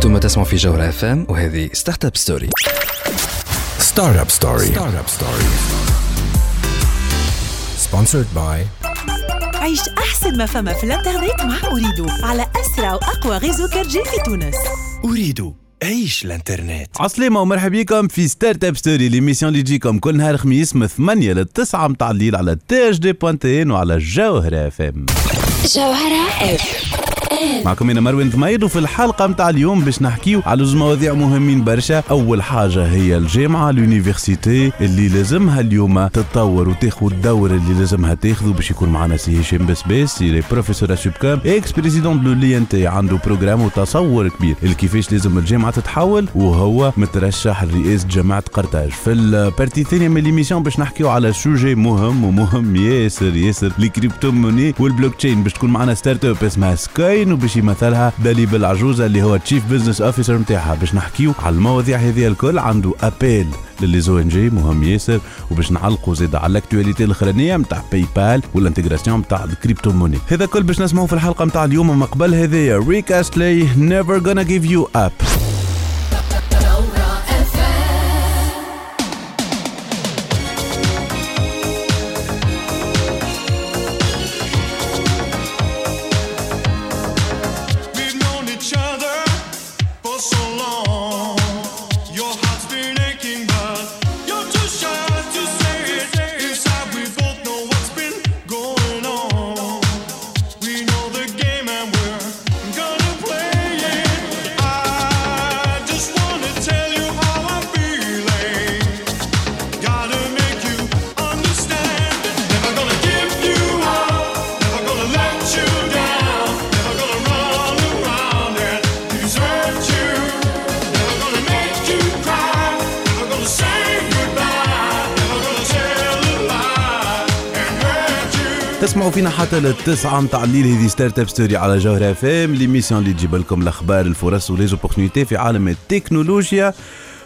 أنتم تسمعوا في جوهرة FM وهذه Startup Story Startup Story Startup Story sponsored by عيش أحسن ما فما في الإنترنت مع Ooredoo على أسرع وأقوى غيزو كارجي في تونس. Ooredoo عيش الإنترنت. عسلامة ومرحبا بكم في Startup Story l'émission اللي تجيكم كل نهار خميس من 8 ل 9 متاع الليل على THD point TN وعلى جوهرة FM جوهرة F معكم أنا مروان ثميد وفي الحلقة متاع اليوم باش نحكيو على زوج مواضيع مهمين برشا. أول حاجة هي الجامعة l'université اللي لازمها اليوم تتطور وتاخذ الدور اللي لازمها تاخذه باش يكون معنا سي هشام بسباس سي professeur Sup'Com ex-président de l'UNT عنده programme وتصور كبير. كيفاش لازم الجامعة تتحول؟ وهو مترشح لرئاسة جامعة قرطاج. في ال partie الثانية من l'émission باش نحكيو على sujet مهم ومهم ياسر ياسر les crypto-monnaies وال blockchain باش تكون معنا startup اسمها سكاين وباش يمثلها داليب العجوزة اللي هو Chief Business Officer نتاعها. باش نحكيو على المواضيع هذه الكل عنده ابيل للي إن جي مهم ياسر وباش نعلقوا زيد على الاكtualité الأخرانية نتاع باي بال والانتجراسيون نتاع الكريبتو موني هذا كل باش نسمعوا في الحلقة نتاع اليوم. من قبل هذه ريك استلي نيفر gonna give you up. حتى للتسعة متاع الليل هذه Startup Story على جوهرة FM l'émission اللي تجيب لكم الأخبار الفرص و les opportunités في عالم التكنولوجيا.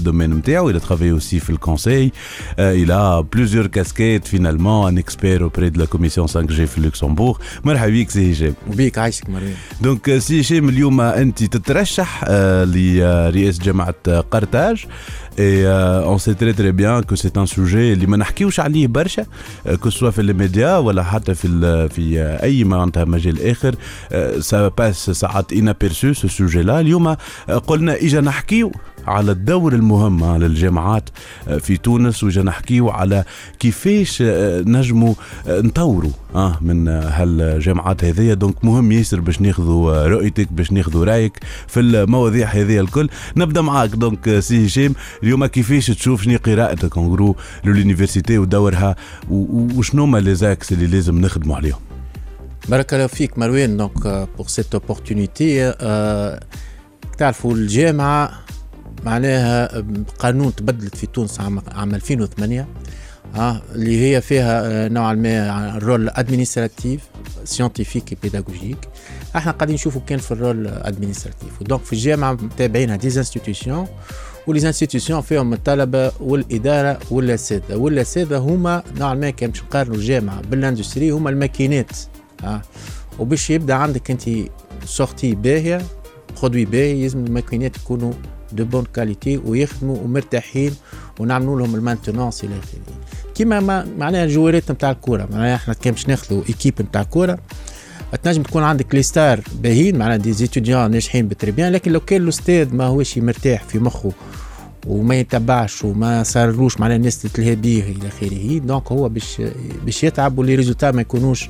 الدومين نتاعو. Il a travaillé aussi في الكونسي. Euh, il a plusieurs casquettes finalement, un expert auprès de la commission 5G في Luxembourg. مرحبا بك سي هشام. وبيك عايشك مريم دونك سي هشام اليوم انت تترشح آه، لرئاسه جامعه قرطاج Et euh, on sait très très bien que c'est un sujet اللي ما نحكيوش عليه برشا آه، que ce soit في الميديا ولا حتى في ال- في آه، اي معناتها مجال اخر سا باس ساعات inaperçu ce sujet là اليوم آه، قلنا اجا نحكيو على الدور المهم للجامعات آه، في تونس واجا نحكيو على كيفاش آه، نجموا آه، نطوروا آه من هالجامعات هذيا. donc مهم ياسر باش ناخذوا رؤيتك باش ناخذوا رأيك في المواضيع هذه الكل. نبدأ معاك. donc سي هشام اليوم كيفاش تشوف شنو قراءتك؟ en gros l'université ودورها وشنو هما les axes اللي لازم نخدموا عليهم؟ بارك الله فيك مروان. donc pour cette opportunité تعرفوا الجامعة معناها قانون تبدلت في تونس عام عام 2008 آه اللي هي فيها آه، نوعا ما ال rôle administratif scientifique pédagogique إحنا قاعدين نشوفوا كان في ال rôle administratif و donc في الجامعة متابعينها des institutions و les institutions فيهم الطلبة والإدارة والاساتذه والاساتذه هما نوعا ما كان باش نقارنوا الجامعة بال industrie هما الماكينات آه وباش يبدأ عندك أنت sortie باهية produit باهي لازم الماكينات يكونوا de bonne qualité ويخدموا ومرتاحين ونعملوا لهم ال maintenance إلى اخره كيما ما معناها الجوارات نتاع الكورة معناها إحنا كان باش ناخذوا équipe نتاع كوره تنجم تكون عندك les stars باهيين معناها des étudiants ناجحين ب très bien لكن لو كان الأستاذ ما هوش مرتاح في مخه وما يتبعش وما صارلوش معناها الناس تتلهى بيه إلى آخره donc هو باش باش يتعب ولي ريزولتا ما يكونوش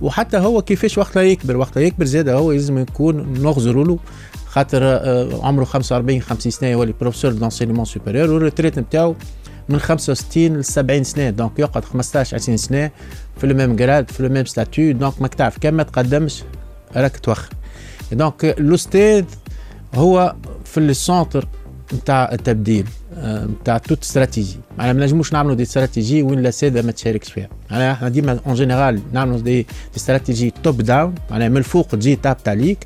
وحتى هو كيفاش وقتها يكبر. وقتها يكبر زاد هو لازم يكون نغزروا له خاطر آه، عمره 45 50 سنة يولي professeur d'enseignement supérieur وال retraite نتاعو من 65 ل 70 سنة. donc يقعد 15 20 سنة في ال même grade في ال même statut donc ماك تعرف كان ما تقدمش راك توخر donc الاستاذ هو في ال centre نتاع التبديل. نتاع toute stratégie. معناها ما نجموش نعملوا des stratégies وين الساده ما تشاركش فيها. معناها إحنا ديما en général نعملوا دي, دي stratégies top-down معناها من الفوق تجي tape عليك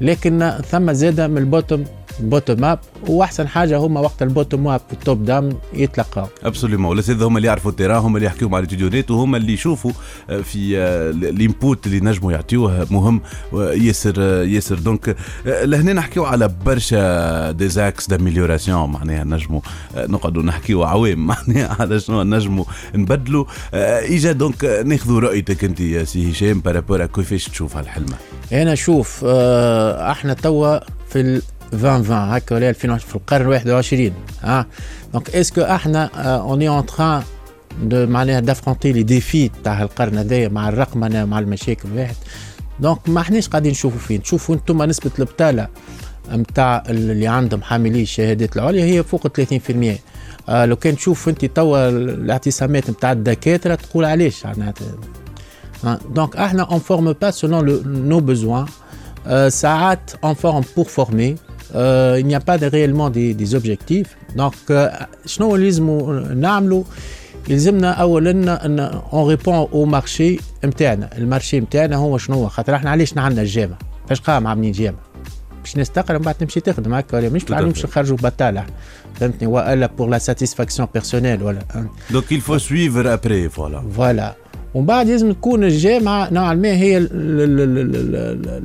لكن ثم زاده من ال bottom bottom-up وأحسن حاجة هما وقت ال bottom-up وال top-down يتلقاو absolument الاساتذه هما اللي يعرفوا ال terrain هما اللي يحكيوا مع les étudiants وهما اللي يشوفوا آه، في آه، ال input اللي نجموا يعطيوه مهم آه، ياسر ياسر. donc لهنا نحكيو على برشا des axes d'amélioration معناها نجموا نقعدوا نحكيو عوام. معناها على شنو نجموا نبدلوا. إجا دونك ناخذوا رأيتك أنت يا سي هشام بارابور كيفاش تشوف هالحلمة. أنا شوف إحنا توا في 2020 هكا ولا 2020 في القرن 21 ها دونك اسكو احنا اوني اون تران دو معناها دافرونتي لي ديفي تاع القرن هذايا مع الرقمنه مع المشاكل واحد دونك ما احناش قاعدين نشوفوا فين تشوفوا انتم نسبه البطاله نتاع اللي عندهم حاملي الشهادات العليا هي فوق 30% آه لو كان تشوف انت توا الاعتصامات نتاع الدكاتره تقول علاش معناتها دونك احنا اون فورم با سولون نو بوزوان ساعات اون فورم بور فورمي euh, il n'y a pas de, réellement des, des objectifs donc شنو لازم نعملوا يلزمنا اولا ان اون ريبون او مارشي نتاعنا المارشي نتاعنا هو شنو هو خاطر احنا علاش نعندنا الجامعه فاش قام عاملين جامعه باش الناس تقرا من بعد تمشي تخدم هكا ولا مش تعلم باش نخرجوا بطاله فهمتني والا بور لا ساتيسفاكسيون بيرسونيل ولا دونك il faut suivre après voilà فوالا ومن بعد لازم تكون الجامعة نوعا ما هي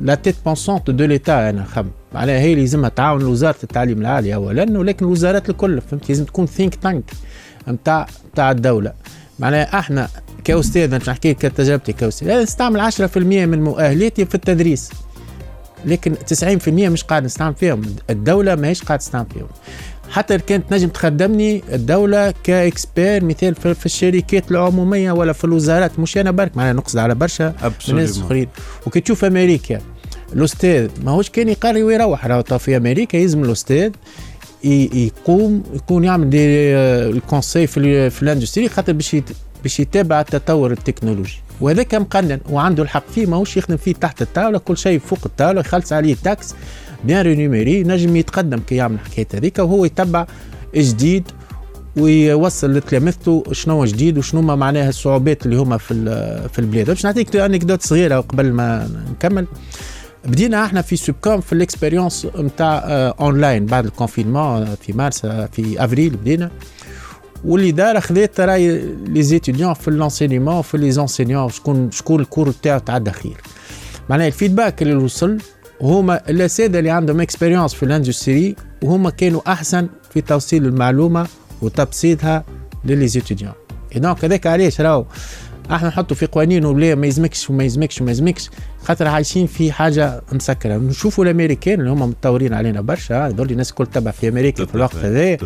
la tête pensante de l'État أنا خم معناها هي اللي لازمها تعاون وزاره التعليم العالي اولا ولكن الوزارات الكل فهمت لازم تكون think tank نتاع نتاع الدولة معناها إحنا كاستاذ مش نحكي كتجربتي كاستاذ نستعمل 10% من مؤهلاتي في التدريس لكن 90% مش قاعد نستعمل فيهم الدولة ماهيش قاعد تستعمل فيهم حتى كانت نجم تخدمني الدولة ك expert مثال في الشركات العمومية ولا في الوزارات مش أنا برك معناها نقصد على برشا ناس أخرين. وكي تشوف أمريكا الأستاذ ماهوش كان يقري ويروح راهو في أمريكا يلزم الأستاذ يقوم يكون يعمل des conseils في, في ال industrie خاطر باش باش يتابع التطور التكنولوجي. وهذاك مقنن وعنده الحق فيه ماهوش يخدم فيه تحت الطاولة كل شيء فوق الطاولة يخلص عليه taxes bien rémunéré نجم يتقدم كي يعمل الحكاية هذيك وهو يتبع جديد ويوصل لتلامذته شنو جديد وشنو ما معناها الصعوبات اللي هما في في البلاد. باش نعطيك anecdote صغيرة قبل ما نكمل. بدينا إحنا في Sup'Com في ال expérience نتاع اونلاين بعد ال confinement في مارس في أفريل بدينا. واللي دار خذيت رأي les étudiants في l'enseignement في les enseignants شكون شكون ال cours تاعو تعدى خير. معناها ال feedback اللي وصل هما الاساتذه اللي عندهم expérience في ال industrie وهما كانوا أحسن في توصيل المعلومة وتبسيطها للي étudiants donc هذاك علاش راهو؟ إحنا نحطوا في قوانين ولا ما يزمكش وما يزمكش وما يزمكش خاطر عايشين في حاجة مسكرة. نشوفوا الأمريكان اللي هم متطورين علينا برشا هذول الناس الكل تبع في أمريكا في الوقت هذا.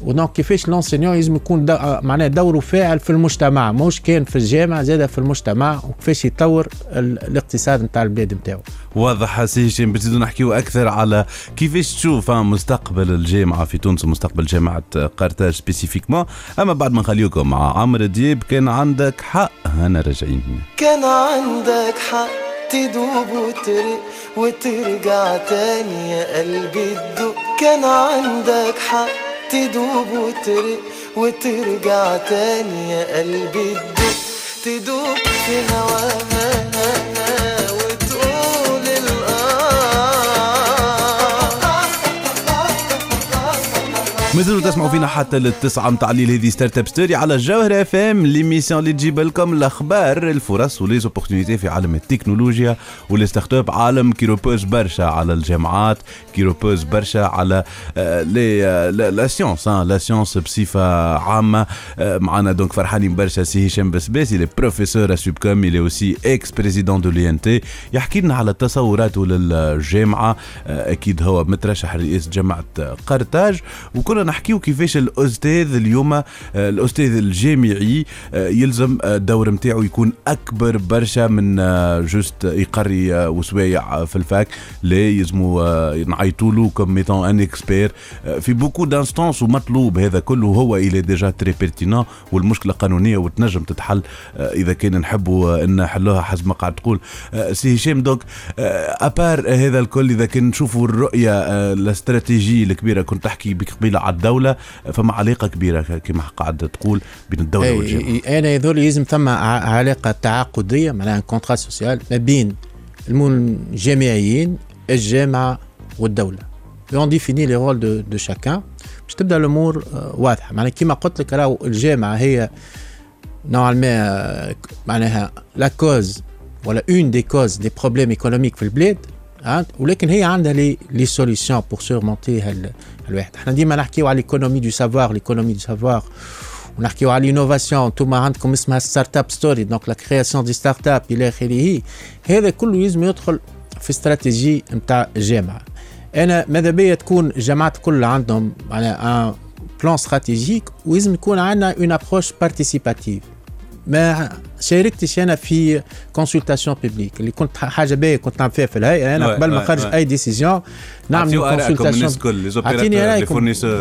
و donc كيفاش l'enseignant لازم يكون de... معناه دوره فاعل في المجتمع مش كان في الجامعة زاد في المجتمع وكيفاش يطور الاقتصاد نتاع البلاد نتاعو. واضح سي هشام باش نحكيو أكثر على كيفاش تشوف مستقبل الجامعة في تونس ومستقبل جامعة قرطاج سبيسيفيكمون أما بعد ما نخليكم مع عمرو دياب كان عندك حق أنا راجعين. كان عندك حق. تدوب وترق وترجع تاني يا قلبي تدق كان عندك حق. تدوب وترق وترجع تاني يا قلبي تدق تدوب في هواها. مازالوا تسمعوا فينا حتى للتسعة متاع الليل. هذه Startup Story على الجوهرة اف ام l'émission اللي تجيب لكم الاخبار الفرص و les opportunités في عالم التكنولوجيا و les startups عالم qui repose برشا على الجامعات qui repose برشا على les la science la science بصفة عامة. آه، معنا donc فرحانين برشا سي هشام بسباسي le professeur Sup'Com اللي aussi ex-président de l'INT يحكي لنا على تصوراته للجامعة. آه، أكيد هو مترشح رئيس جامعة قرطاج. وكنا نحكيو كيفاش الأستاذ اليوم آه، الأستاذ الجامعي آه، يلزم آه، الدور نتاعو يكون أكبر برشا من juste يقري وسوايع في ال fac لا يلزمو آه، نعيطوا له comme étant un expert في beaucoup d'instances ومطلوب هذا كله. هو إلى déjà très pertinent والمشكلة قانونية وتنجم تتحل إذا كان نحبوا آه، نحلوها حسب ما قاعد تقول. سي هشام donc à part هذا الكل إذا كان نشوفوا الرؤية الاستراتيجيه الكبيرة كنت تحكي بك قبيله على الدولة آه، فما علاقة كبيرة كما قاعد تقول بين الدولة والجامعة اي أنا يظل يلزم ثم علاقة تعاقدية معناها contrat social ما بين الجامعيين الجامعة والدولة. on définit les rôles de de chacun باش تبدأ الأمور آه، واضحة. معناها كيما قلت لك راهو الجامعة هي نوعا معناها لا كوز ولا اون دي كوز دي بروبليم ايكونوميك في البلاد. ولكن هي عندها لي لي سوليسيون بور سورمونتي هال الواحد احنا ديما نحكيو على ليكونومي دو سافوار ليكونومي دو سافوار ونحكيو على الانوفاسيون انتم عندكم اسمها ستارت اب ستوري دونك لا كرياسيون دي ستارت اب الى اخره هذا كله لازم يدخل في استراتيجي نتاع الجامعه انا ماذا بيا تكون الجامعات كل عندهم على ان بلان استراتيجيك ولازم يكون عندنا اون ابروش بارتيسيباتيف ما شاركتش أنا في consultation publique اللي كنت حاجة باهية كنت نعمل فيها في الهيئة. أنا قبل ما خرج. أي décision نعمل consultation أعطيني رايكم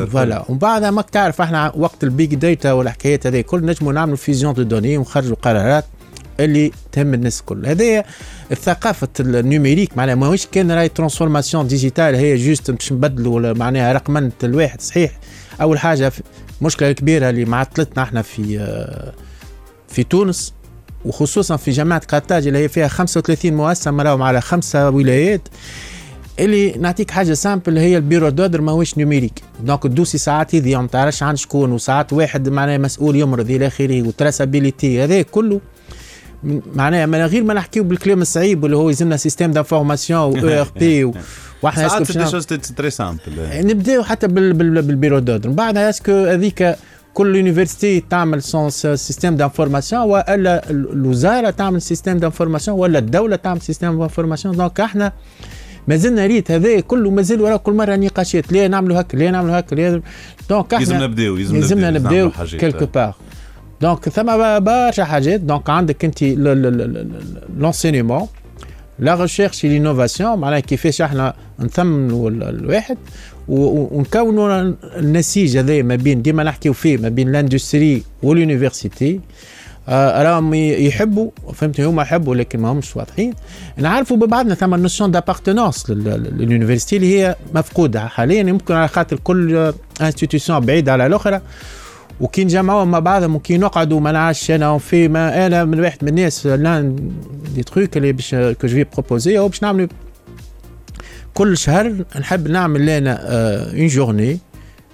voilà ومن بعد ماك تعرف إحنا وقت ال big data والحكايات هذه كل نجموا نعملوا vision de données ونخرجوا قرارات اللي تهم الناس الكل هذه الثقافة ال numérique معناها ماهوش كان راهي transformation digitale هي juste باش نبدلوا معناها رقمنة الواحد. صحيح. أول حاجة في- مشكلة كبيرة اللي معطلتنا إحنا في آه، في تونس وخصوصا في جامعة قرطاج اللي هي فيها 35 مؤسسة مراهم على خمسة ولايات. اللي نعطيك حاجة simple هي ال bureau d'ordre ماهوش numérique donc ت dossier ساعات يضيع ما تعرفش عند شكون وساعات واحد معناها مسؤول يمرض إلى آخره و traçabilité. هذا كله معناها من غير ما نحكيو بالكلام الصعيب اللي هو يلزمنا système d'information و ERP وإحنا ساعات des choses très simples نبداو حتى بال- بال- بال bureau d'ordre. من بعدها est-ce que هذيك كل université تعمل son système d'information والا ال- الوزارة تعمل système d'information ولا الدولة تعمل système d'information donc إحنا ما زلنا ريت هذا كله مازال وراه كل مرة نقاشات. ليه نعملوا هكا؟ ليه نعملوا هكا؟ ليه؟ donc إحنا لازم نبداو لازم لازمنا نبداو. quelque part donc ثم برشا حاجات. donc عندك انت l'enseignement la recherche l'innovation معناها كيفاش إحنا نثمنوا ال- الواحد. ونكونوا النسيج هذا ما بين ديما نحكيو فيه ما بين ال industrie وال université آه، راهم يحبوا فهمتني هما يحبوا لكن ما همش واضحين. نعرفوا ببعضنا ثم notion d'appartenance لل université اللي هي مفقودة. حاليا يمكن على خاطر كل institution بعيده على الأخرى. وكي نجمعوهم مع بعضهم وكي نقعدوا ما نعرفش أنا في ما أنا من واحد من الناس لأن des trucs اللي باش que je proposais هو باش نعملوا كل شهر نحب نعمل لنا une journée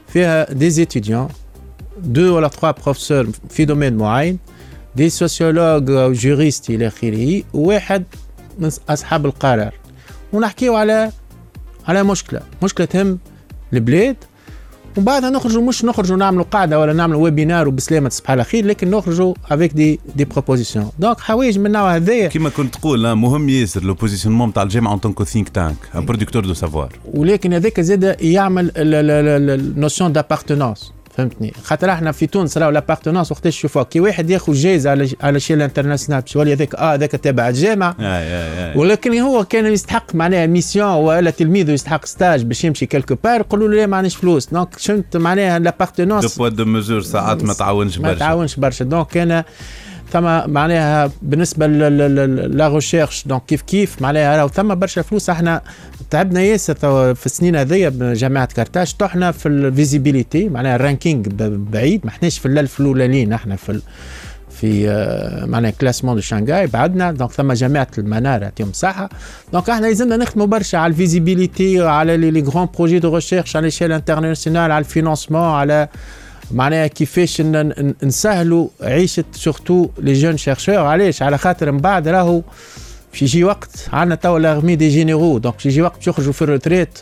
فيها des étudiants deux ولا trois professeurs في domaine معين des sociologues ou juristes إلى آخره وواحد من أصحاب القرار. ونحكيو على على مشكلة. مشكلة تهم البلاد ومن بعدها نخرجوا مش نخرجوا نعملوا قاعدة ولا نعملوا webinaire وبسلامة تصبح على خير لكن نخرجوا avec des des propositions donc حوايج من النوع هذايا كما كنت تقول لا، مهم ياسر le positionnement نتاع الجامعة en tant que think tank un producteur de savoir ولكن هذاك زاد يعمل ال notion d'appartenance فهمتني. خاطر إحنا في تونس راهو l'appartenance وقتاش نشوفوها كي واحد ياخذ جائزه على à l'échelle internationale باش يولي هذاك آه هذاك تابع الجامعة. ولكن هو كان يستحق معناها mission ولا تلميذه يستحق stage باش يمشي quelque part يقولوا له لا ما عنديش فلوس. donc شنت معناها de l'appartenance poids de mesure ساعات ما تعاونش ما برشا. تعاونش برشا. donc أنا ثم معناها بالنسبة la recherche donc كيف كيف؟ معناها راهو ثم برشا فلوس إحنا تعبنا ياسر في السنين هذيا بجامعة قرطاج طحنا في ال visibilité معناها ال ranking بعيد ما احناش في الألف الأولانيين إحنا في في آه، معناها classement de Shanghai بعدنا donc ثم جامعة المنار يعطيهم الصحه donc إحنا لازمنا نخدموا برشا على ال visibilité على les grands projets de recherche على l'échelle internationale على ال financement على معناها كيفاش نسهلوا عيشة surtout les jeunes chercheurs علاش؟ على خاطر من بعد راهو باش يجي وقت عندنا توا l'armée des généraux donc باش يجي وقت باش يخرجوا في ال retraite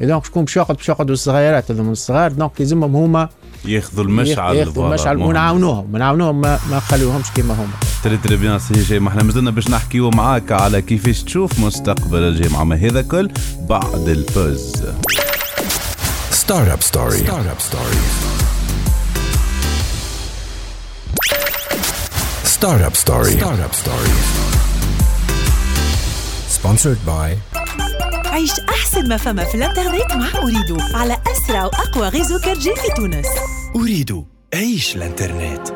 donc شكون باش يقعد باش يقعدوا الصغيرات هذوما الصغار. donc لازمهم هما ياخذوا المشعل ياخذوا المشعل. ونعاونوهم. نعاونوهم ما, ما نخليوهمش كيما هما. très très bien سي ما إحنا مازلنا باش نحكيو معاك على كيفاش تشوف مستقبل الجامعة. ما هذا كل بعد ال pause Startup Story. Startup Story. Startup Story. Startup Story. Sponsored by عيش أحسن ما فما في الإنترنت مع أريدو على أسرع وأقوى غيزو كارجي في تونس أريد عيش الإنترنت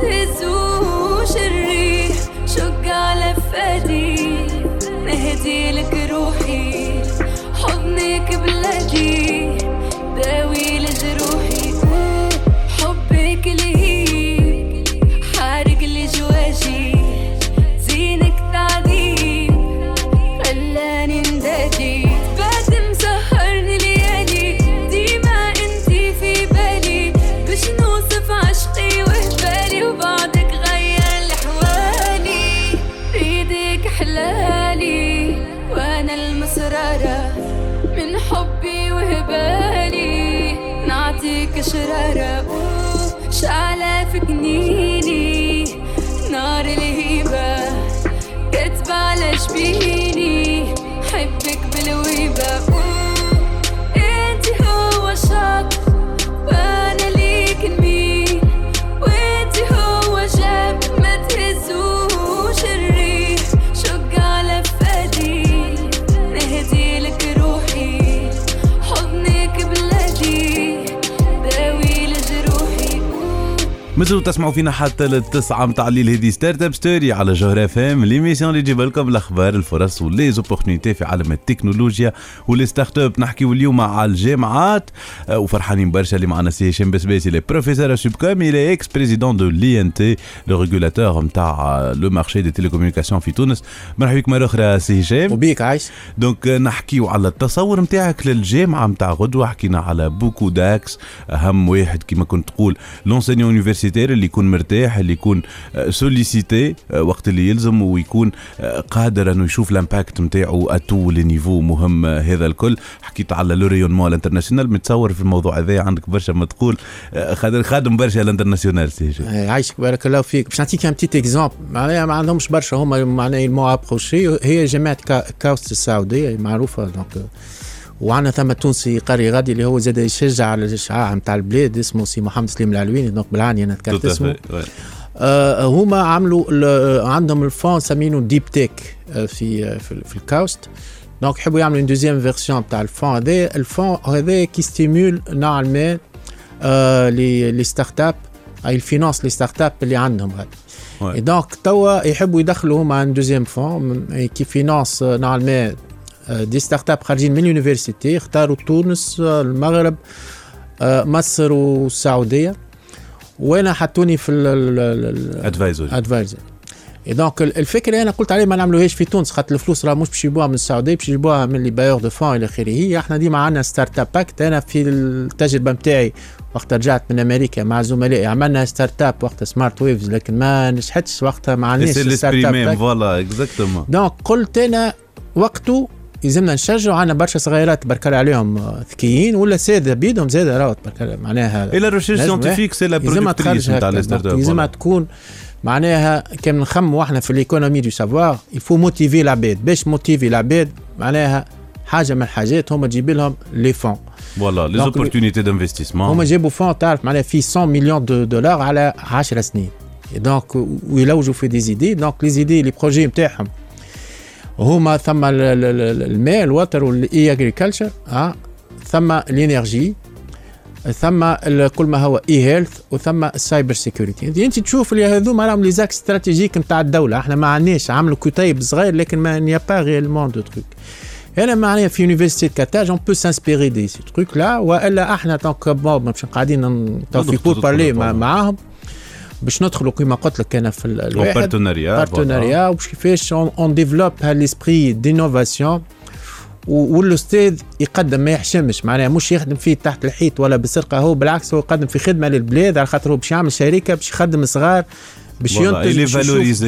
تهزوش الريح على فادي نهدي لك روحي حضنك بلادي مازالوا تسمعوا فينا حتى للتسعة متاع الليل. هذه Startup Story على جوهر FM l'émission اللي تجيب لكم الأخبار الفرص و les opportunités في عالم التكنولوجيا و les startups نحكيو اليوم على الجامعات. آه، وفرحانين برشا اللي معنا سي هشام بسباسي le professeur Sup'Com et l'ex-président de l'INT le régulateur نتاع le marché des télécommunications في تونس. مرحبا بك مرة أخرى سي هشام. وبيك عايش. donc نحكيو على التصور نتاعك للجامعة نتاع غدوة. حكينا على beaucoup d'axes أهم واحد كما كنت تقول l'enseignant universitaire اللي يكون مرتاح اللي يكون sollicité وقت اللي يلزم ويكون آه، قادر إنه يشوف ال impact نتاعو à tous les niveaux مهم آه، هذا الكل. حكيت على le rayonnement à l'international متصور في الموضوع هذا عندك برشا ما تقول آه، خادم برشا ال international سي. آه، عايشك بارك الله فيك. باش نعطيك un petit exemple معناها ما عندهمش برشا هما معناها المو ابروشي هي جامعه كا- كاوست السعودية معروفة donc وعندنا ثم تونسي قاري غادي اللي هو زاد يشجع على الإشعاع نتاع البلاد اسمه سي محمد سليم العلويني donc بالعاني أنا ذكرت اسمه. آه هما عملوا ال- عندهم ال fonds سمينه deep tech آه، في آه، في, في الكاوست. donc يحبوا يعملوا une deuxième version تاع ال fonds هذا ال fonds هذا qui stimule نوعا ما آه les les startups et il finance les startups اللي عندهم غادي. Donc توا يحبوا يدخلوا هما un deuxième fonds qui finance آه، نوعا ما آه، des startups خارجين من ال université اختاروا تونس آه، المغرب آه، مصر والسعودية. وأنا حطوني في advisory adviser et donc ال- الفكرة أنا قلت عليه ما نعملوهاش في تونس خاطر الفلوس راه مش باش يجيبوها من السعودية باش يجيبوها من les bailleurs de fonds إلى آخره. هي إحنا ديما عندنا Startup Act أنا في التجربة نتاعي وقت رجعت من أمريكا مع زملائي عملنا startup وقت Smart Waves لكن ما نجحتش وقتها ما عندناش startup voilà exactement donc قلت أنا وقته يلزمنا نشجعوا عندنا برشا صغيرات تبارك عليهم آه، ذكيين والأساتذة بيدهم زادة راهو تبارك الله. معناها et la recherche scientifique c'est la productrice نتاع هكا. les start donc up يلزمها تكون معناها كان نخموا إحنا في ال économie du savoir il faut motiver العباد باش motiver العباد معناها حاجة من الحاجات هما تجيب لهم les fonds voilà les opportunités d'investissement هما جابوا fonds تعرف معناها في 100 million de dollars على 10 سنين. donc ويلوجوا في des idées donc les idées les projets نتاعهم هما ثم ال- ال- ال- الماء ال water وال e-agriculture آه ثم ال energy ثم كل ما هو e-health وثم ال cyber security أنت تشوف اللي هذوما راهم les axes stratégiques نتاع الدولة. إحنا ما عندناش عملوا كتيب صغير لكن mais n'y a pas réellement de trucs هنا معناها في université Carthage on peut s'inspirer de ces trucs-là وإلا إحنا donc bon مش قاعدين توا في pourparlers. معاهم. باش ندخلوا كما قلت لك أنا في ال- الواحد. partenariat partenariat وباش كيفاش on développe هال esprit d'innovation والأستاذ يقدم ما يحشمش. معناها مش يخدم فيه تحت الحيط ولا بسرقه هو بالعكس هو يقدم في خدمة للبلاد على خاطر هو باش يعمل شركة باش يخدم صغار باش ينتج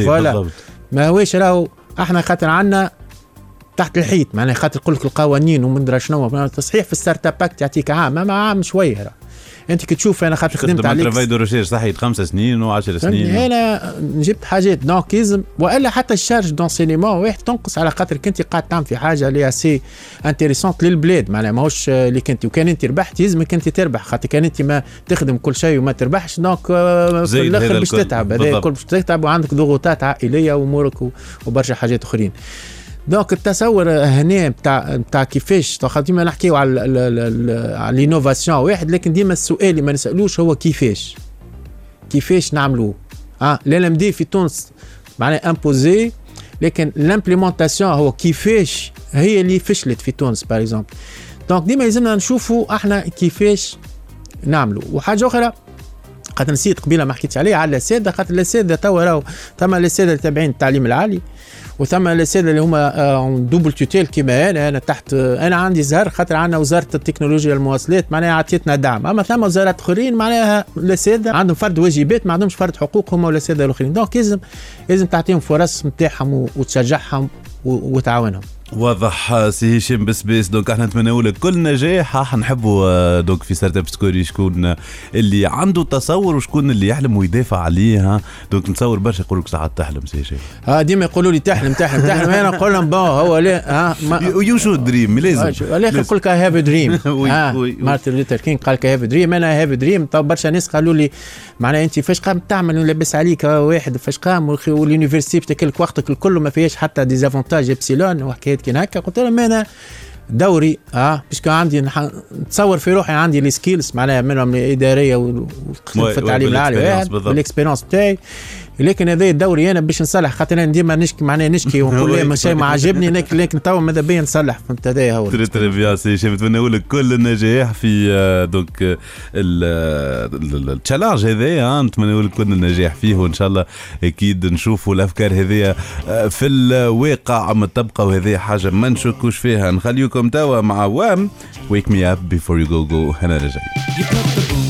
voilà ما هوش راهو إحنا خاطر عندنا تحت الحيط. معناها خاطر يقول لك القوانين ومن شنو. تصحيح في ال Startup Act يعطيك عام اما عام شوية راه. أنت كي تشوف أنا خاطر خدمت عليك travail de recherche صحيح خمسة سنين و10 فهمتني سنين. أنا جبت حاجات donc لازم وإلا حتى ال charge d'enseignement واحد تنقص على خاطر كنت قاعد تعمل في حاجة اللي assez intéressante للبلاد. معناها ماهوش اللي كنت وكان أنت ربحت يلزمك أنت تربح. خاطر كان أنت ما تخدم كل شيء وما تربحش donc آه، في الآخر باش. تتعب. هذا. الكل باش تتعب وعندك ضغوطات عائلية وأمورك وبرشا حاجات أخرين. donc التصور هنا بتاع بتاع كيفاش؟ ديما نحكيو على على ال innovation واحد لكن ديما السؤال اللي ما نسألوش هو كيفاش؟ كيفاش نعملوه؟ آه LMD في تونس معناها imposé لكن l'implémentation هو كيفاش هي اللي فشلت في تونس par exemple donc ديما لازمنا نشوفوا إحنا كيفاش نعملوا. وحاجة أخرى خاطر نسيت قبيلة ما حكيتش عليه على الأساتذة خاطر الأساتذة توا راهو ثم الأساتذة تابعين التعليم العالي. وثم الأساتذة اللي هما double tutelle كيما أنا أنا تحت آه، أنا عندي زهر خاطر عندنا وزارة التكنولوجيا والمواصلات معناها عطيتنا دعم. أما ثم وزارات أخرين معناها الأساتذة عندهم فرد واجبات ما عندهمش فرد حقوق هما الأساتذة الأخرين. donc لازم لازم تعطيهم فرص نتاعهم وتشجعهم وتعاونهم. واضح سي هشام بسباسي donc أحنا نتمنوا لك كل نجاح. راح نحبوا آه، donc في Startup Story شكون آه، اللي عنده تصور وشكون اللي يحلم ويدافع عليه ها. donc نتصور برشا يقول لك ساعات تحلم سي هشام ها ديما يقولوا لي تحلم تحلم تحلم. أنا نقول لهم bon هو لا ها ما you should dream لازم. الآخر نقول لك I have dream. مارتن لوثر كينغ قال لك have dream أنا have dream too برشا ناس قالوا لي معناها أنت فاش قام تعمل لاباس عليك واحد فاش قام وال université تاكلك وقتك الكل ما فيهاش حتى des avantages epsilon وحكايات كي هكا. قلت لهم أنا دوري آه باش كان عندي نح- نتصور في روحي عندي les skills معناها منهم الإدارية وال- oui، وفي التعليم العالي. بال expérience بتاعي. لكن هذا الدوري أنا باش نصلح خاطر أنا ديما نشكي معناها نشكي ونقول شيء ما عجبني لكن لكن تو ماذا بيا نصلح فهمت هذا هو très très bien سي هشام نتمنوا لك كل النجاح في آه، donc آه، ال- آه، ال- ال challenge هذا ها نتمنوا لك كل النجاح فيه وإن شاء الله أكيد نشوفوا الأفكار هذه آه، في الواقع متطبقه وهذه حاجة ما نشكوش فيها. نخليكم توا مع Wham Wake Me Up Before You Go-Go هنا رجعي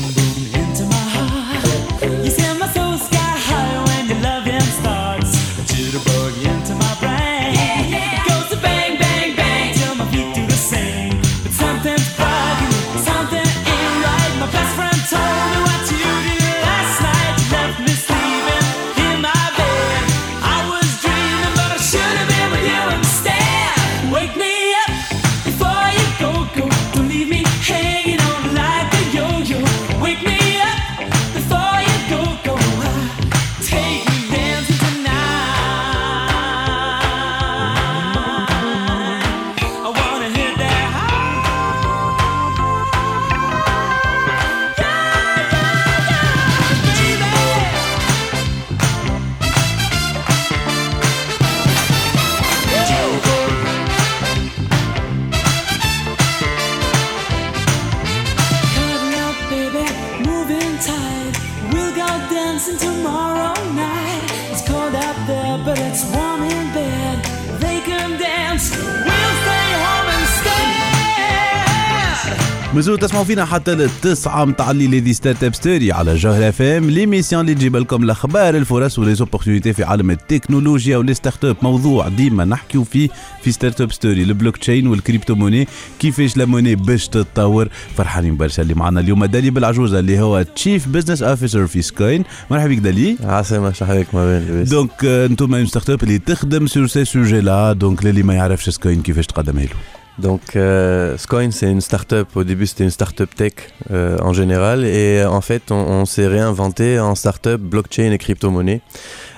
تسمعوا فينا حتى للتسعة متاع الليل هذه Startup Story على جوهرة FM l'émission اللي تجيب لكم الأخبار الفرص و les opportunités في عالم التكنولوجيا و les startups موضوع ديما نحكيو فيه في Startup Story. ال blockchain وال crypto-monnaie كيفاش la monnaie باش تتطور؟ فرحانين برشا اللي معنا اليوم. دالي بالعجوزة اللي هو Chief Business Officer في سكاين مرحبا بك دالي عسلامة شحالك ما بين donc أنتم une startup اللي تخدم sur ce sujet-là donc للي ما يعرفش سكاين كيفاش تقدمها له. Donc, euh, Scoin, c'est une start-up. Au début, c'était une start-up tech euh, en général. Et en fait, on, s'est réinventé en start-up blockchain et crypto-monnaie.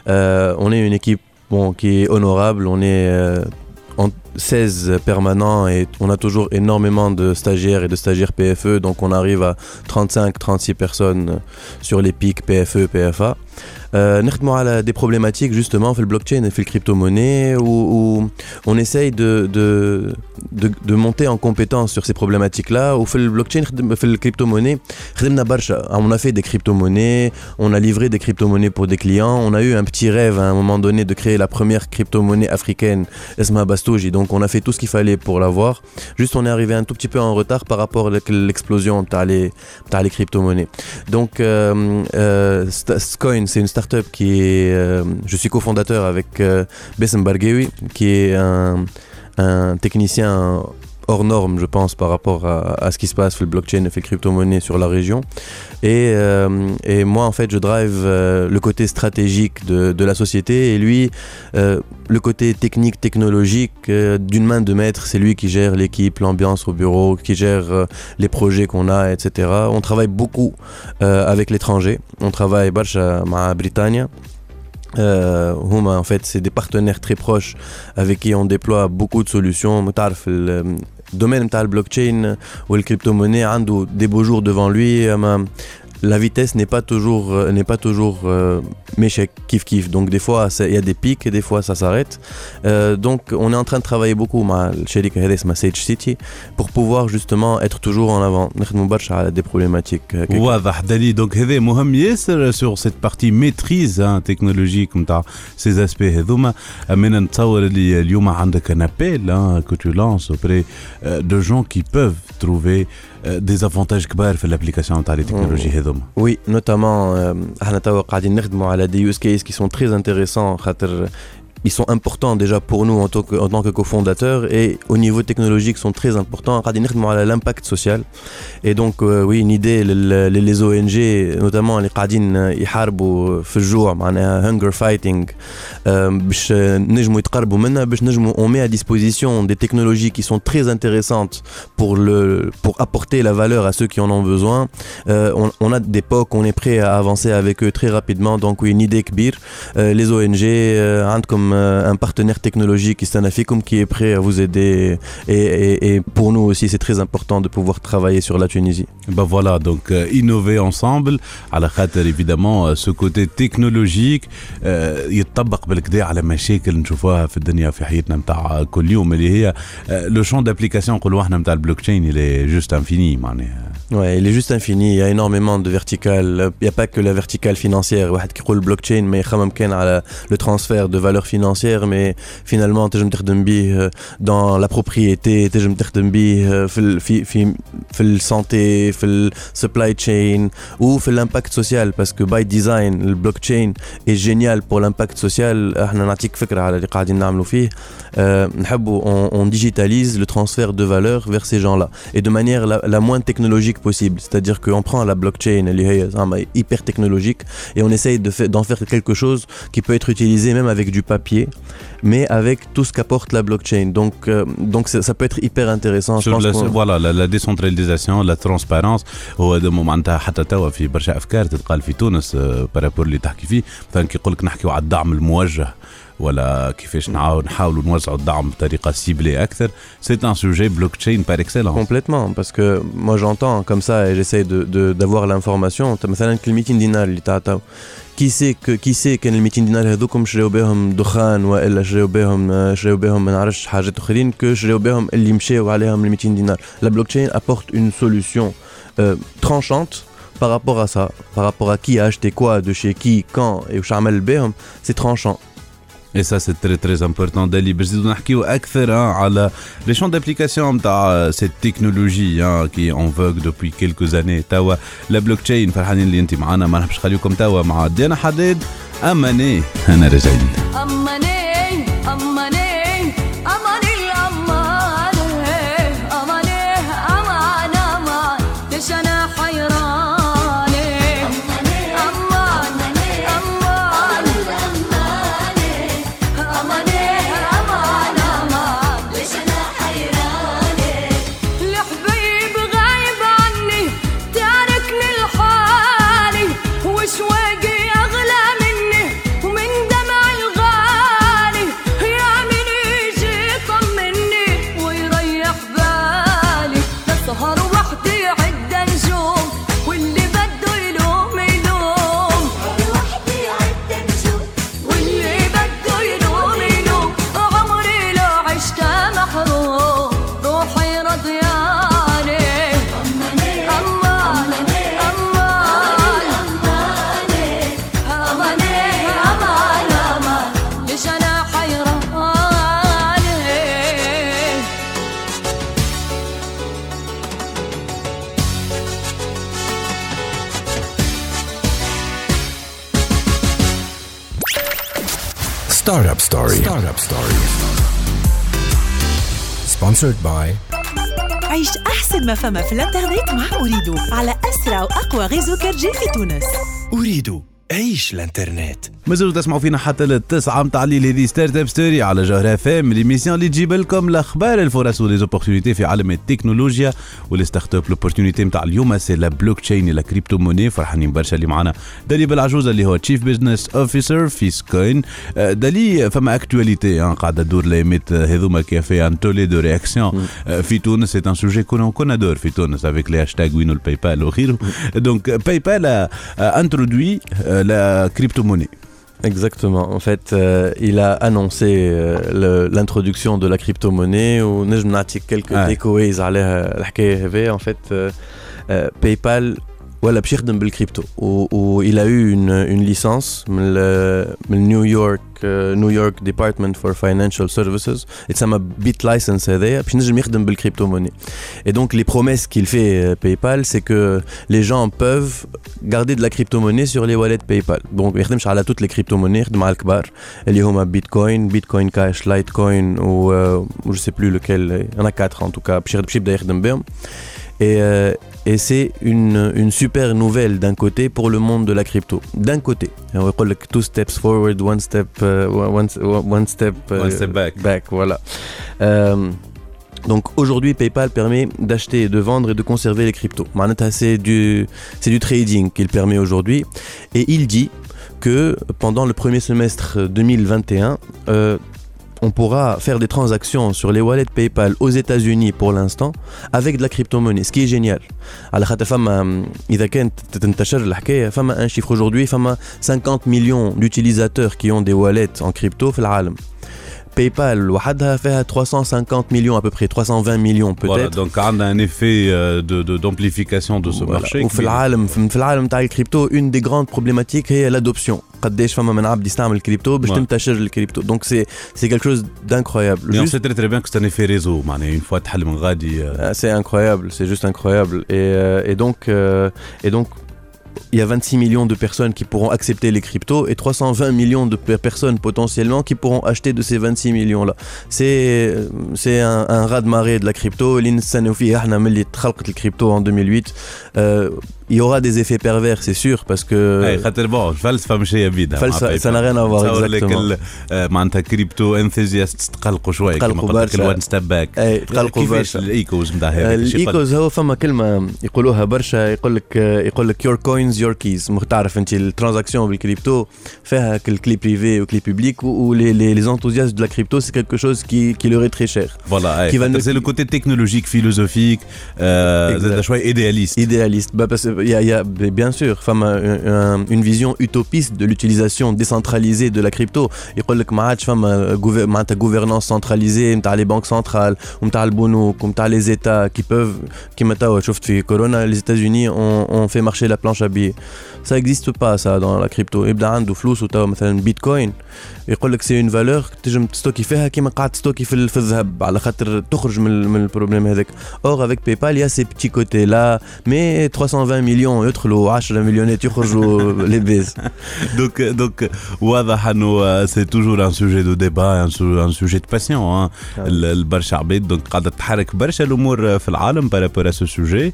Euh, on est une équipe qui est honorable. On est euh, en 16 permanents et on a toujours énormément de stagiaires et de stagiaires PFE. Donc, on arrive à 35-36 personnes sur les pics PFE, PFA. Euh, نخدموا على des problématiques justement في البلوكتشين et في الكريبتو-monnaie où, où on essaye de, de, de, de monter en compétence sur ces problématiques-là وفي البلوكتشين خدم- في الكريبتو-monnaie خدمنا برشا on a fait des crypto-monnaies on a livré des crypto-monnaies pour des clients on a eu un petit rêve à un moment donné de créer la première crypto-monnaie africaine اسمها Bastouji donc on a fait tout ce qu'il fallait pour l'avoir juste on est arrivé un tout petit peu en retard par rapport à l'explosion تاع les, تاع les crypto-monnaies donc euh, euh, Sta- Scoin c'est une start-up qui est euh, je suis cofondateur avec euh, Bessem Bargewi qui est un, un technicien hors norme, je pense, par rapport à, ce qui se passe sur le blockchain et les crypto-monnaies sur la région. Et, euh, et, moi, en fait, je drive euh, le côté stratégique de, de, la société et lui, euh, le côté technique, technologique, d'une main de maître, c'est lui qui gère l'équipe, l'ambiance au bureau, qui gère les projets qu'on a, etc. On travaille beaucoup avec l'étranger. On travaille, Barcha, à Bretagne. Euh, en fait, c'est des partenaires très proches avec qui on déploie beaucoup de solutions تعرف ال- الدومين نتاع البلوكتشين والكريبتو-monnaie عنده des beaux jours devant lui أما la vitesse n'est pas toujours, euh, n'est pas toujours euh, méchec, kiff kiff. Donc des fois il y a des pics, et des fois ça s'arrête. Euh, donc on est en train de travailler beaucoup chez ma Sage City pour pouvoir justement être toujours en avant. Nous à des problématiques. Euh, bah, Dali, donc Mohamed euh, sur cette partie maîtrise hein, technologique, ces aspects. Il y a un appel hein, que tu lances auprès euh, de gens qui peuvent trouver اوبري دو جون كي بوف تروفي دي افونتاج كبار في الابليكاسيون نتاع لي تكنولوجي هذوما Oui, notamment, euh, احنا توا قاعدين نخدموا على des use cases qui sont très intéressants خاطر ils sont importants déjà pour nous en tant que, en tant que cofondateurs et au niveau technologique sont très importants. قاعدين نخدموا على l'impact social. Et donc euh, oui, une idée les, les ONG notamment اللي قاعدين يحاربوا في الجوع معناها hunger fighting euh, باش نجموا يتقربوا منا باش نجموا on met à disposition des technologies qui sont très intéressantes pour le pour apporter la valeur à ceux qui en ont besoin. Euh, on, on a des POC, on est prêt à avancer avec eux très rapidement. Donc oui, une idée كبير. Euh, les ONG euh, عندكم comme euh, un partenaire technologique Istanaficum qui est prêt à vous aider et, et- et pour nous aussi c'est très important de pouvoir travailler sur la Tunisie. Ben voilà, donc euh, innover ensemble على خاطر évidemment ce côté technologique euh, يتطبق بالكدا على مشاكل نشوفوها في الدنيا في حياتنا نتاع كل يوم اللي هي لو شون دابليكاسيون نقولوا احنا نتاع البلوك تشين اللي جوست انفيني معناها Ouais, il est juste infini. Il y a énormément de verticales. Il n'y a pas que la verticale financière. qui roule blockchain, mais le transfert de valeur financière. Mais finalement, euh, dans la propriété, euh, la santé, supply chain ou l'impact social. Parce que by design, le blockchain est génial pour l'impact social. Ah, euh, on digitalise le transfert de valeur vers ces gens-là. Et de manière la, la moins technologique possible. C'est-à-dire qu'on prend la blockchain, elle est زعما hyper technologique, et on essaye de fa- d'en faire quelque chose qui peut être utilisé même avec du papier, mais avec tout ce qu'apporte la blockchain. Donc, euh, donc ça, ça peut être hyper intéressant. Je Sur pense la, qu'on- voilà la, la décentralisation la transparence هو هذا معناتها حتى توا في برشا افكار تتقال في تونس آه، بارابور اللي تحكي فيه مثلا كي يقول لك نحكيو على الدعم الموجه ولا كيفاش نعاود نحاولوا نوزعوا الدعم بطريقه سيبلي اكثر سي ان سوجي بلوك تشين بار اكسلونس Complètement, parce que moi j'entends comme ça et j'essaye de, de- d'avoir l'information. t'as مثلا كلمتين دينار اللي تعطاو كي سي ك- كي سي كان ال 200 دينار هذوكم شراو بهم دخان والا شراو بهم شراو بهم ما نعرفش حاجات اخرين كو شراو بهم اللي مشاو عليهم ال 200 دينار. La blockchain apporte une solution euh, tranchante par rapport à ça, par rapport à qui a acheté quoi, de chez qui, quand et où عمل بهم, c'est tranchant. اي سا c'est très très important دالي باش نزيدو نحكيو أكثر على les champs d'application نتاع cette technologie qui est en vogue depuis quelques années توا la blockchain فرحانين اللي انت معنا ما نحبش نخليكم توا مع دينا حداد اماني أنا راجعين أماني أماني Sponsored by عيش أحسن ما فما في الإنترنت مع Ooredoo على أسرع وأقوى غيزو كرجي في تونس. Ooredoo عيش الانترنت. مازالوا تسمعوا فينا حتى للتسعة متاع الليل هذه Startup Story على جوهرة FM l'émission اللي تجيب لكم الأخبار الفرص و les opportunités في عالم التكنولوجيا وال startup l'opportunité نتاع اليوم c'est la blockchain la crypto-monnaie فرحانين برشا اللي معنا. دالي بالعجوزه اللي هو Chief Business Officer في سكوين آه، دالي فما اكتواليتي آه، قاعدة تدور الايامات هذوما كي في ان تولي دو رياكسيون في تونس سي ان سوجي كنا كنا دور في تونس افيك لي هاشتاغ وينو الباي وغيره دونك باي بال انترودوي la crypto-monnaie. Exactement. En fait, euh, il a annoncé euh, l'introduction de la crypto-monnaie ou quelques décos ils allaient euh, ouais. décoés. En fait, PayPal ولا باش يخدم بالكريبتو و, و il a eu une, une licence من ال- من نيو يورك نيو يورك ديبارتمنت فور فاينانشال سيرفيسز يتسمى بيت لايسنس هذايا باش نجم يخدم بالكريبتو موني et donc les promesses qu'il fait euh, PayPal c'est que les gens peuvent garder de la crypto-monnaie sur les wallets PayPal donc ما يخدمش على toutes les crypto-monnaies يخدم على الكبار اللي هما بيتكوين بيتكوين كاش لايتكوين و euh, je sais plus lequel il y en a quatre en tout cas باش يخدم- باش يبدا يخدم بهم et, euh, et c'est une, une super nouvelle d'un côté pour le monde de la crypto. D'un côté, on va dire two steps forward, one step, euh, one, one step, euh, One step back. voilà. Euh, donc aujourd'hui, PayPal permet d'acheter et de vendre et de conserver les cryptos. C'est du, c'est du trading qu'il permet aujourd'hui. Et il dit que pendant le premier semestre 2021, euh, on pourra faire des transactions sur les wallets PayPal aux États-Unis pour l'instant avec de la crypto-monnaie, ce qui est génial. على خاطر فما إذا كانت تنتشر الحكاية فما un chiffre aujourd'hui فما 50 millions d'utilisateurs qui ont des wallets en crypto في العالم. PayPal وحدها فيها 350 millions à peu près 320 millions Voilà, peut-être donc on a un effet euh, de- de- d'amplification de, ce Voilà. marché. وفي qui- العالم في في العالم تاع الكريبتو une des grandes problématiques هي l'adoption قداش فما من عبد يستعمل الكريبتو باش Ouais. تنتشر الكريبتو donc c'est c'est quelque chose d'incroyable Mais on Juste- sait très très bien que c'est un effet réseau. معناها une fois تحل من غادي euh, Ah, C'est incroyable, c'est juste incroyable. Et, euh, et donc, euh, et donc, il y a 26 millions de personnes qui pourront accepter les cryptos et 320 millions de personnes potentiellement qui pourront acheter de ces 26 millions-là. C'est, euh, c'est un, un raz-de-marée de la crypto. L'insanofi, ah, les crypto en 2008. Il y aura des effets pervers, c'est sûr, parce que خاطر bon الفلسفه هي بيدها ça n'a rien à voir, exactement. آه، معناتها crypto enthusiasts تقلقوا شوية تقلقوا برشا. إلى one step back تقلقوا برشا. ال échos نتاع هذا يقول؟ الإيكوز هو فما كلمة يقولوها برشا يقول لك يقول لك your coins your keys تعرف أنت ال transactions بال crypto فيها ال clé privée و clé publique و les les enthousiastes c'est quelque chose qui qui leur est très cher voilà c'est le côté technologique philosophique. زاد شوية idéaliste que il y, a bien sûr une, vision utopiste de l'utilisation décentralisée de la crypto. Il y a une gouvernance centralisée, les banques centrales, les États qui peuvent, qui oh, Corona, les États-Unis ont, fait marcher la planche à billets. Ça n'existe pas ça dans la crypto. Et bien, flou, Bitcoin. يقول لك c'est une valeur تنجم تستوكي فيها كيما قاعد تستوكي في, ال- في الذهب على خاطر تخرج من, من ال problème هذاك. Or avec PayPal y a ce petit côté-là mais 320 مليون يدخلوا 10 مليونات يخرجوا les baisses Donc, donc, واضح انه c'est toujours un sujet de débat un sujet de passion البرشا عباد donc قاعدة تحرك برشا الأمور في العالم par rapport à ce sujet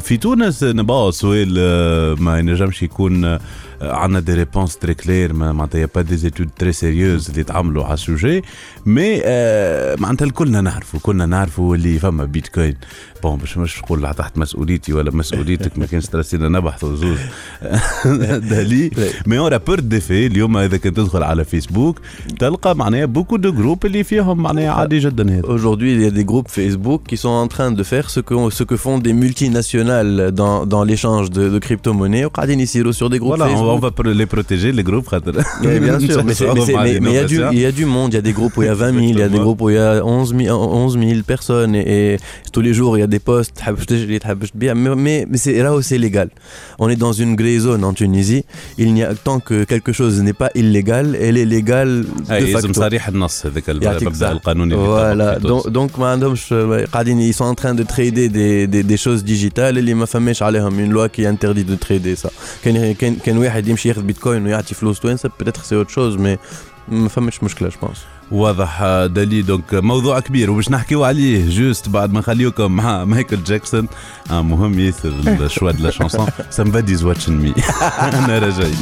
في تونس نبا سؤال ما ينجمش يكون on a des réponses très claires, mais il n'y a pas des études très sérieuses qui ont à ce sujet, mais on a le connaît, on connaît, on connaît, on connaît, بون باش مش نقول تحت مسؤوليتي ولا مسؤوليتك ما كانش ترسينا نبحثوا زوز دالي مي اون رابور دي في اليوم اذا كنت تدخل على فيسبوك تلقى معناها بوكو دو جروب اللي فيهم معناها عادي جدا هذا Aujourd'hui, il y a des groupes Facebook qui sont en train de faire ce que, ce que font des multinationales dans, dans l'échange de, de crypto-monnaies. وقاعدين يسيروا sur des groupes Voilà, on va, on Facebook. va pro- les protéger, les groupes. Oui, bien sûr, mais c'est- mais c'est- mais- mais il y, a du- il y a du monde, il y a des groupes où il y a 20 000, il y a des groupes où il y a 11 000, 11 000 personnes et, et tous les jours il y a des postes, mais, mais c'est là où c'est légal. On est dans une grey zone en Tunisie. Il n'y a, tant que quelque chose n'est pas illégal, elle est légale de facto. Voilà, donc, donc ils sont en train de trader des, des, des choses digitales. Il y une loi qui interdit de trader ça. Quand quelqu'un Bitcoin ou Peut-être que c'est autre chose, mais je pense. واضح دالي دونك موضوع كبير وباش نحكيو عليه جوست بعد ما نخليوكم مع مايكل جاكسون آه مهم ياسر الشوا دو لا شانسون somebody's watching me أنا راجعين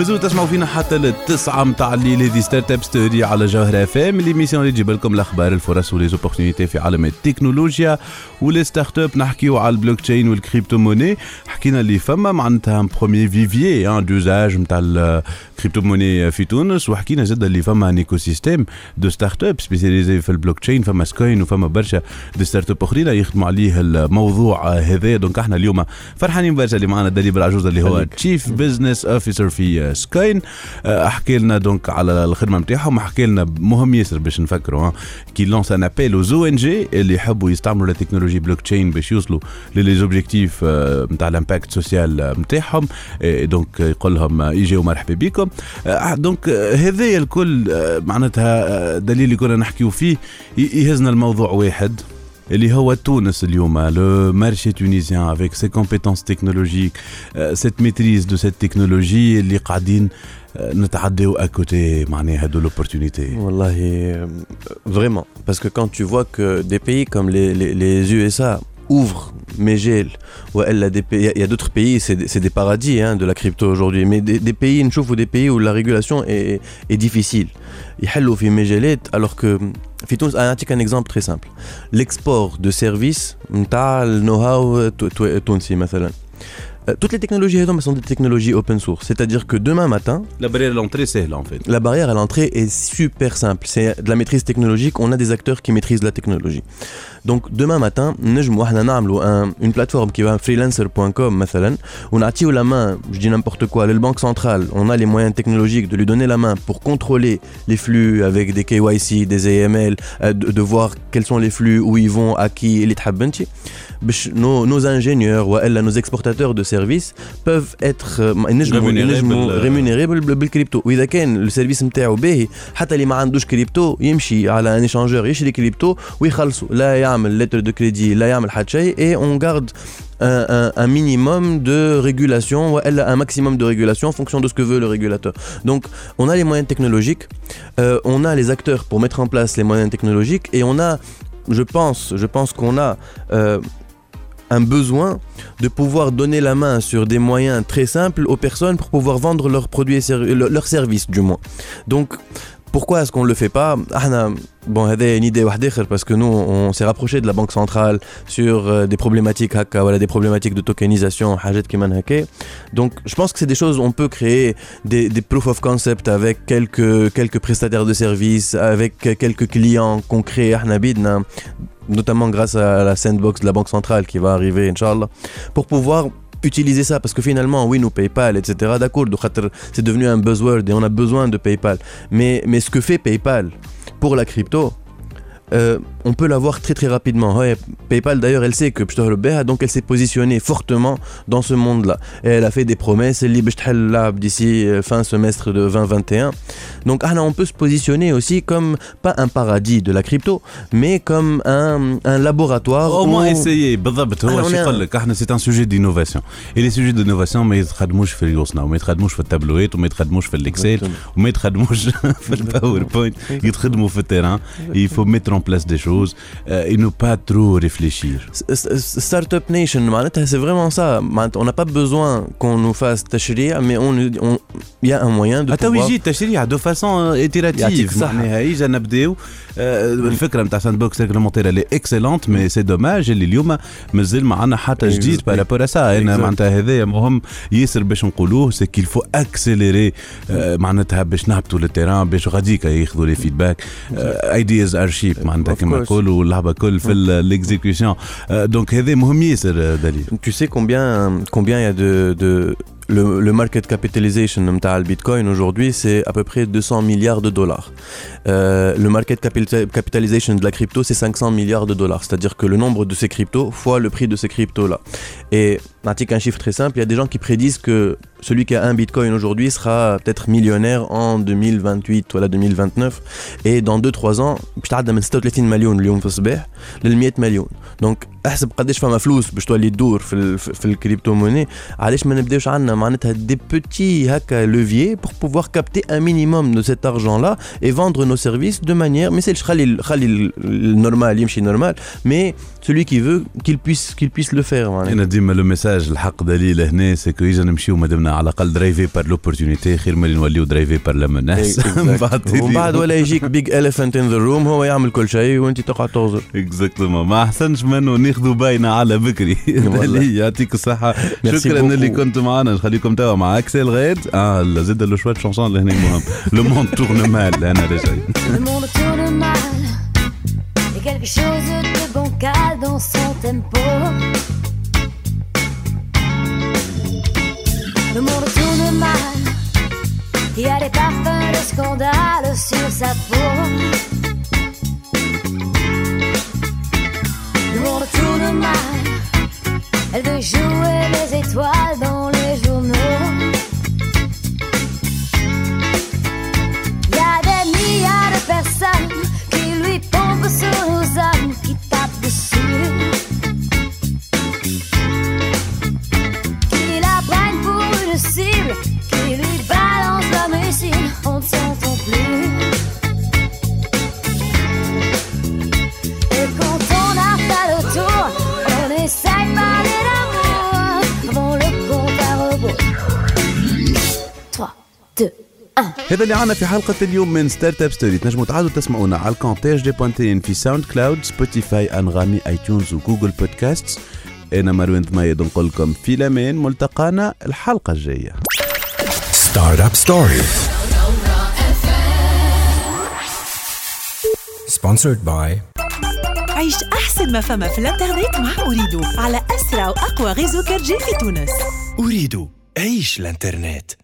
me. مازالوا تسمعوا فينا حتى للتسعة متاع الليل. هذه Startup Story على جوهرة FM l'émission اللي تجيب لكم الأخبار الفرص و les opportunités في عالم التكنولوجيا و les startups نحكيو على ال blockchain وال crypto-monnaie حكينا اللي فما معناتها بروميي فيفيي ان دوزاج نتاع ال crypto-monnaie في تونس. وحكينا زاد اللي فما un écosystème de startups spécialisées في البلوك تشين فما سكوين وفما برشا des startups أخرين. يخدموا عليه الموضوع هذا. donc إحنا اليوم فرحانين برشا. اللي معنا دليل العجوز اللي هو Chief Business Officer في سكاين. آه، حكي لنا donc على الخدمة نتاعهم حكي لنا مهم ياسر باش نفكروا qui lance un appel aux ONG اللي يحبوا يستعملوا la technologie blockchain باش يوصلوا ل les objectifs نتاع ال impact social نتاعهم donc يقول لهم آه، يجيو مرحبا بكم. donc آه، هذايا الكل معناتها دليل اللي كنا نحكيو فيه يهزنا الموضوع واحد. اللي هو تونس اليوم لو مارشي تونيزيان افيك سي كومبيتونس تكنولوجيك سيت ميتريز دو سيت تكنولوجي اللي قاعدين آه، نتعداو اكوتي معناها دو لوبورتونيتي Wallah, euh, vraiment. Parce que quand tu vois que des pays comme les, les, les USA ouvrent Megel, ou elle a des pays, il y a- il y a d'autres pays, c'est des, c'est des paradis hein, de la crypto aujourd'hui, mais des, des pays, une ou des pays où la régulation est, est difficile. يحلوا في مجالات alors que Fitouz, un exemple très simple. L'export de services, le know-how euh, tunisi, euh, euh, toutes les technologies sont des technologies open source. C'est-à-dire que demain matin. La barrière à l'entrée, c'est là en fait. La barrière à l'entrée est super simple. C'est de la maîtrise technologique. On a des acteurs qui maîtrisent la technologie. Donc demain matin, نجموا احنا نعملوا un- une plateforme qui va freelancer.com مثلا ونعطيو la main, je dis n'importe quoi, le banque centrale, on a les moyens technologiques de lui donner la main pour contrôler les flux avec des KYC, des AML, euh, de, de voir quels sont les flux, où ils vont, à qui, اللي تحب انت. باش nos, nos ingénieurs والا nos exportateurs de services peuvent être euh, ينجموا Rémunérés ينجموا بال- rémunérés بال- بالكريبتو واذا كان السيرفيس نتاعو باهي حتى اللي ما عندوش كريبتو يمشي على ان ايشانجور يشري كريبتو ويخلصوا لا يعمل لتر دو كريدي لا يعمل حتى شيء et on garde un, un- un minimum de régulation ou un maximum de régulation en fonction de ce que veut le régulateur. Donc on a les moyens technologiques, euh, on a les acteurs pour mettre en place les moyens technologiques et on a, je pense, je pense qu'on a euh, un besoin de pouvoir donner la main sur des moyens très simples aux personnes pour pouvoir vendre leurs produits et ser- le- leurs services du moins. Donc pourquoi est-ce qu'on ne le fait pas Bon, c'est une idée parce que nous, on s'est rapproché de la Banque centrale sur euh, des problématiques voilà, des problématiques de tokenisation, Donc, je pense que c'est des choses, on peut créer des, proof of concept avec quelques, quelques prestataires de services, avec quelques clients qu'on crée, notamment grâce à la sandbox de la Banque centrale qui va arriver, Inch'Allah, pour pouvoir utiliser ça parce que finalement oui nous PayPal etc d'accord c'est devenu un buzzword et on a besoin de PayPal. Mais, mais ce que fait PayPal pour la crypto euh, on peut l'avoir très très rapidement. PayPal d'ailleurs, elle sait que le donc elle s'est positionnée fortement dans ce monde-là. Elle a fait des promesses, elle est dit bah, d'ici euh, fin semestre de 2021. Donc ah, là, on peut se positionner aussi comme pas un paradis de la crypto, mais comme un, laboratoire. Au moins essayer. Ah, c'est un sujet d'innovation. Et les sujets d'innovation, mais je fais le mais je fais le tabloïd, mais je l'Excel, mais je le PowerPoint, ils font le terrain, il faut mettre en place des choses. euh, et ne pas trop réfléchir Startup Nation, معناتها, c'est vraiment ça. معناتها, On n'a pas besoin qu'on nous fasse تشريع, mais on- on- il y a un moyen de حتى pouvoir... ويجي التشريع دو فاسون يعطيك ايتيراتيف الصحة. معناها اجا نبداو آه، الفكره نتاع ساند بوكس ريغلومونتير اللي اكسلونت مي سي دوماج اللي اليوم مازال ما عندنا حتى جديد بارابور سا انا Exact. معناتها هذايا مهم ياسر باش نقولوه سي كيل فو اكسيليري معناتها باش نهبطوا للتيران باش غاديكا ياخذوا لي فيدباك ايدياز ار شيب معناتها Of كما course. نقولوا واللعبه كل في الاكزيكيوشن دونك هذا مهم ياسر آه، دليل Tu sais combien combien il y a de, de le, le market capitalization نتاع le Bitcoin aujourd'hui c'est à peu près 200 milliards de dollars. Euh, le market capita- capitalization de la crypto c'est 500 milliards de dollars, c'est-à-dire que le nombre de ces cryptos fois le prix de ces cryptos là. Et pratique un chiffre très simple, il y a des gens qui prédisent que celui qui a un Bitcoin aujourd'hui sera peut-être millionnaire en 2028 voilà 2029 et dans 2 3 ans بتعدى من 36 مليون اليوم في الصباح لل 100 مليون دونك احسب قداش فما فلوس باش تولي تدور في ال في في الكريبتو موني علاش ما نبداوش عندنا معناتها دي بوتي هكا leviers pour pouvoir capter un minimum de cet argent là et vendre nos services de manière mais c'est خلي خلي ال- النورمال يمشي نورمال mais celui qui veut qu'il puisse qu'il puisse le faire معناتها. انا ديما لو ميساج الحق دليل هنا سكو يجي نمشيو على الأقل درايفي بار لوبورتونيتي خير من اللي نوليو درايفي بار لا مناس ومن بعد ولا يجيك بيج اليفنت ان ذا روم هو يعمل كل شيء وانت تقعد تغزر اكزاكتومون ما أحسنش منه. ناخذوا باينة على بكري. يعطيك الصحة. شكرا اللي. كنت معنا. نخليكم توا مع اكسل غاد آه زاد لو شوية شونسون اللي هنا مهم. لو موند تورن مال أنا a quelque chose de bancal dans son tempo. Le monde tourne mal. Il y a des parfums de scandale sur sa peau. Le monde tourne mal. Elle veut jouer les étoiles dans هذا اللي عنا في حلقة اليوم من Startup Story تنجموا تعادوا تسمعونا على الكونتاج دي بوانتين في SoundCloud Spotify أنغامي iTunes و Google Podcasts أنا مروان ثميد نقول لكم في الأمان. ملتقانا الحلقة الجاية. Startup Story sponsored by عيش أحسن ما فما في الإنترنت مع Ooredoo على أسرع وأقوى غيزو كرجي في تونس. أريد عيش الإنترنت.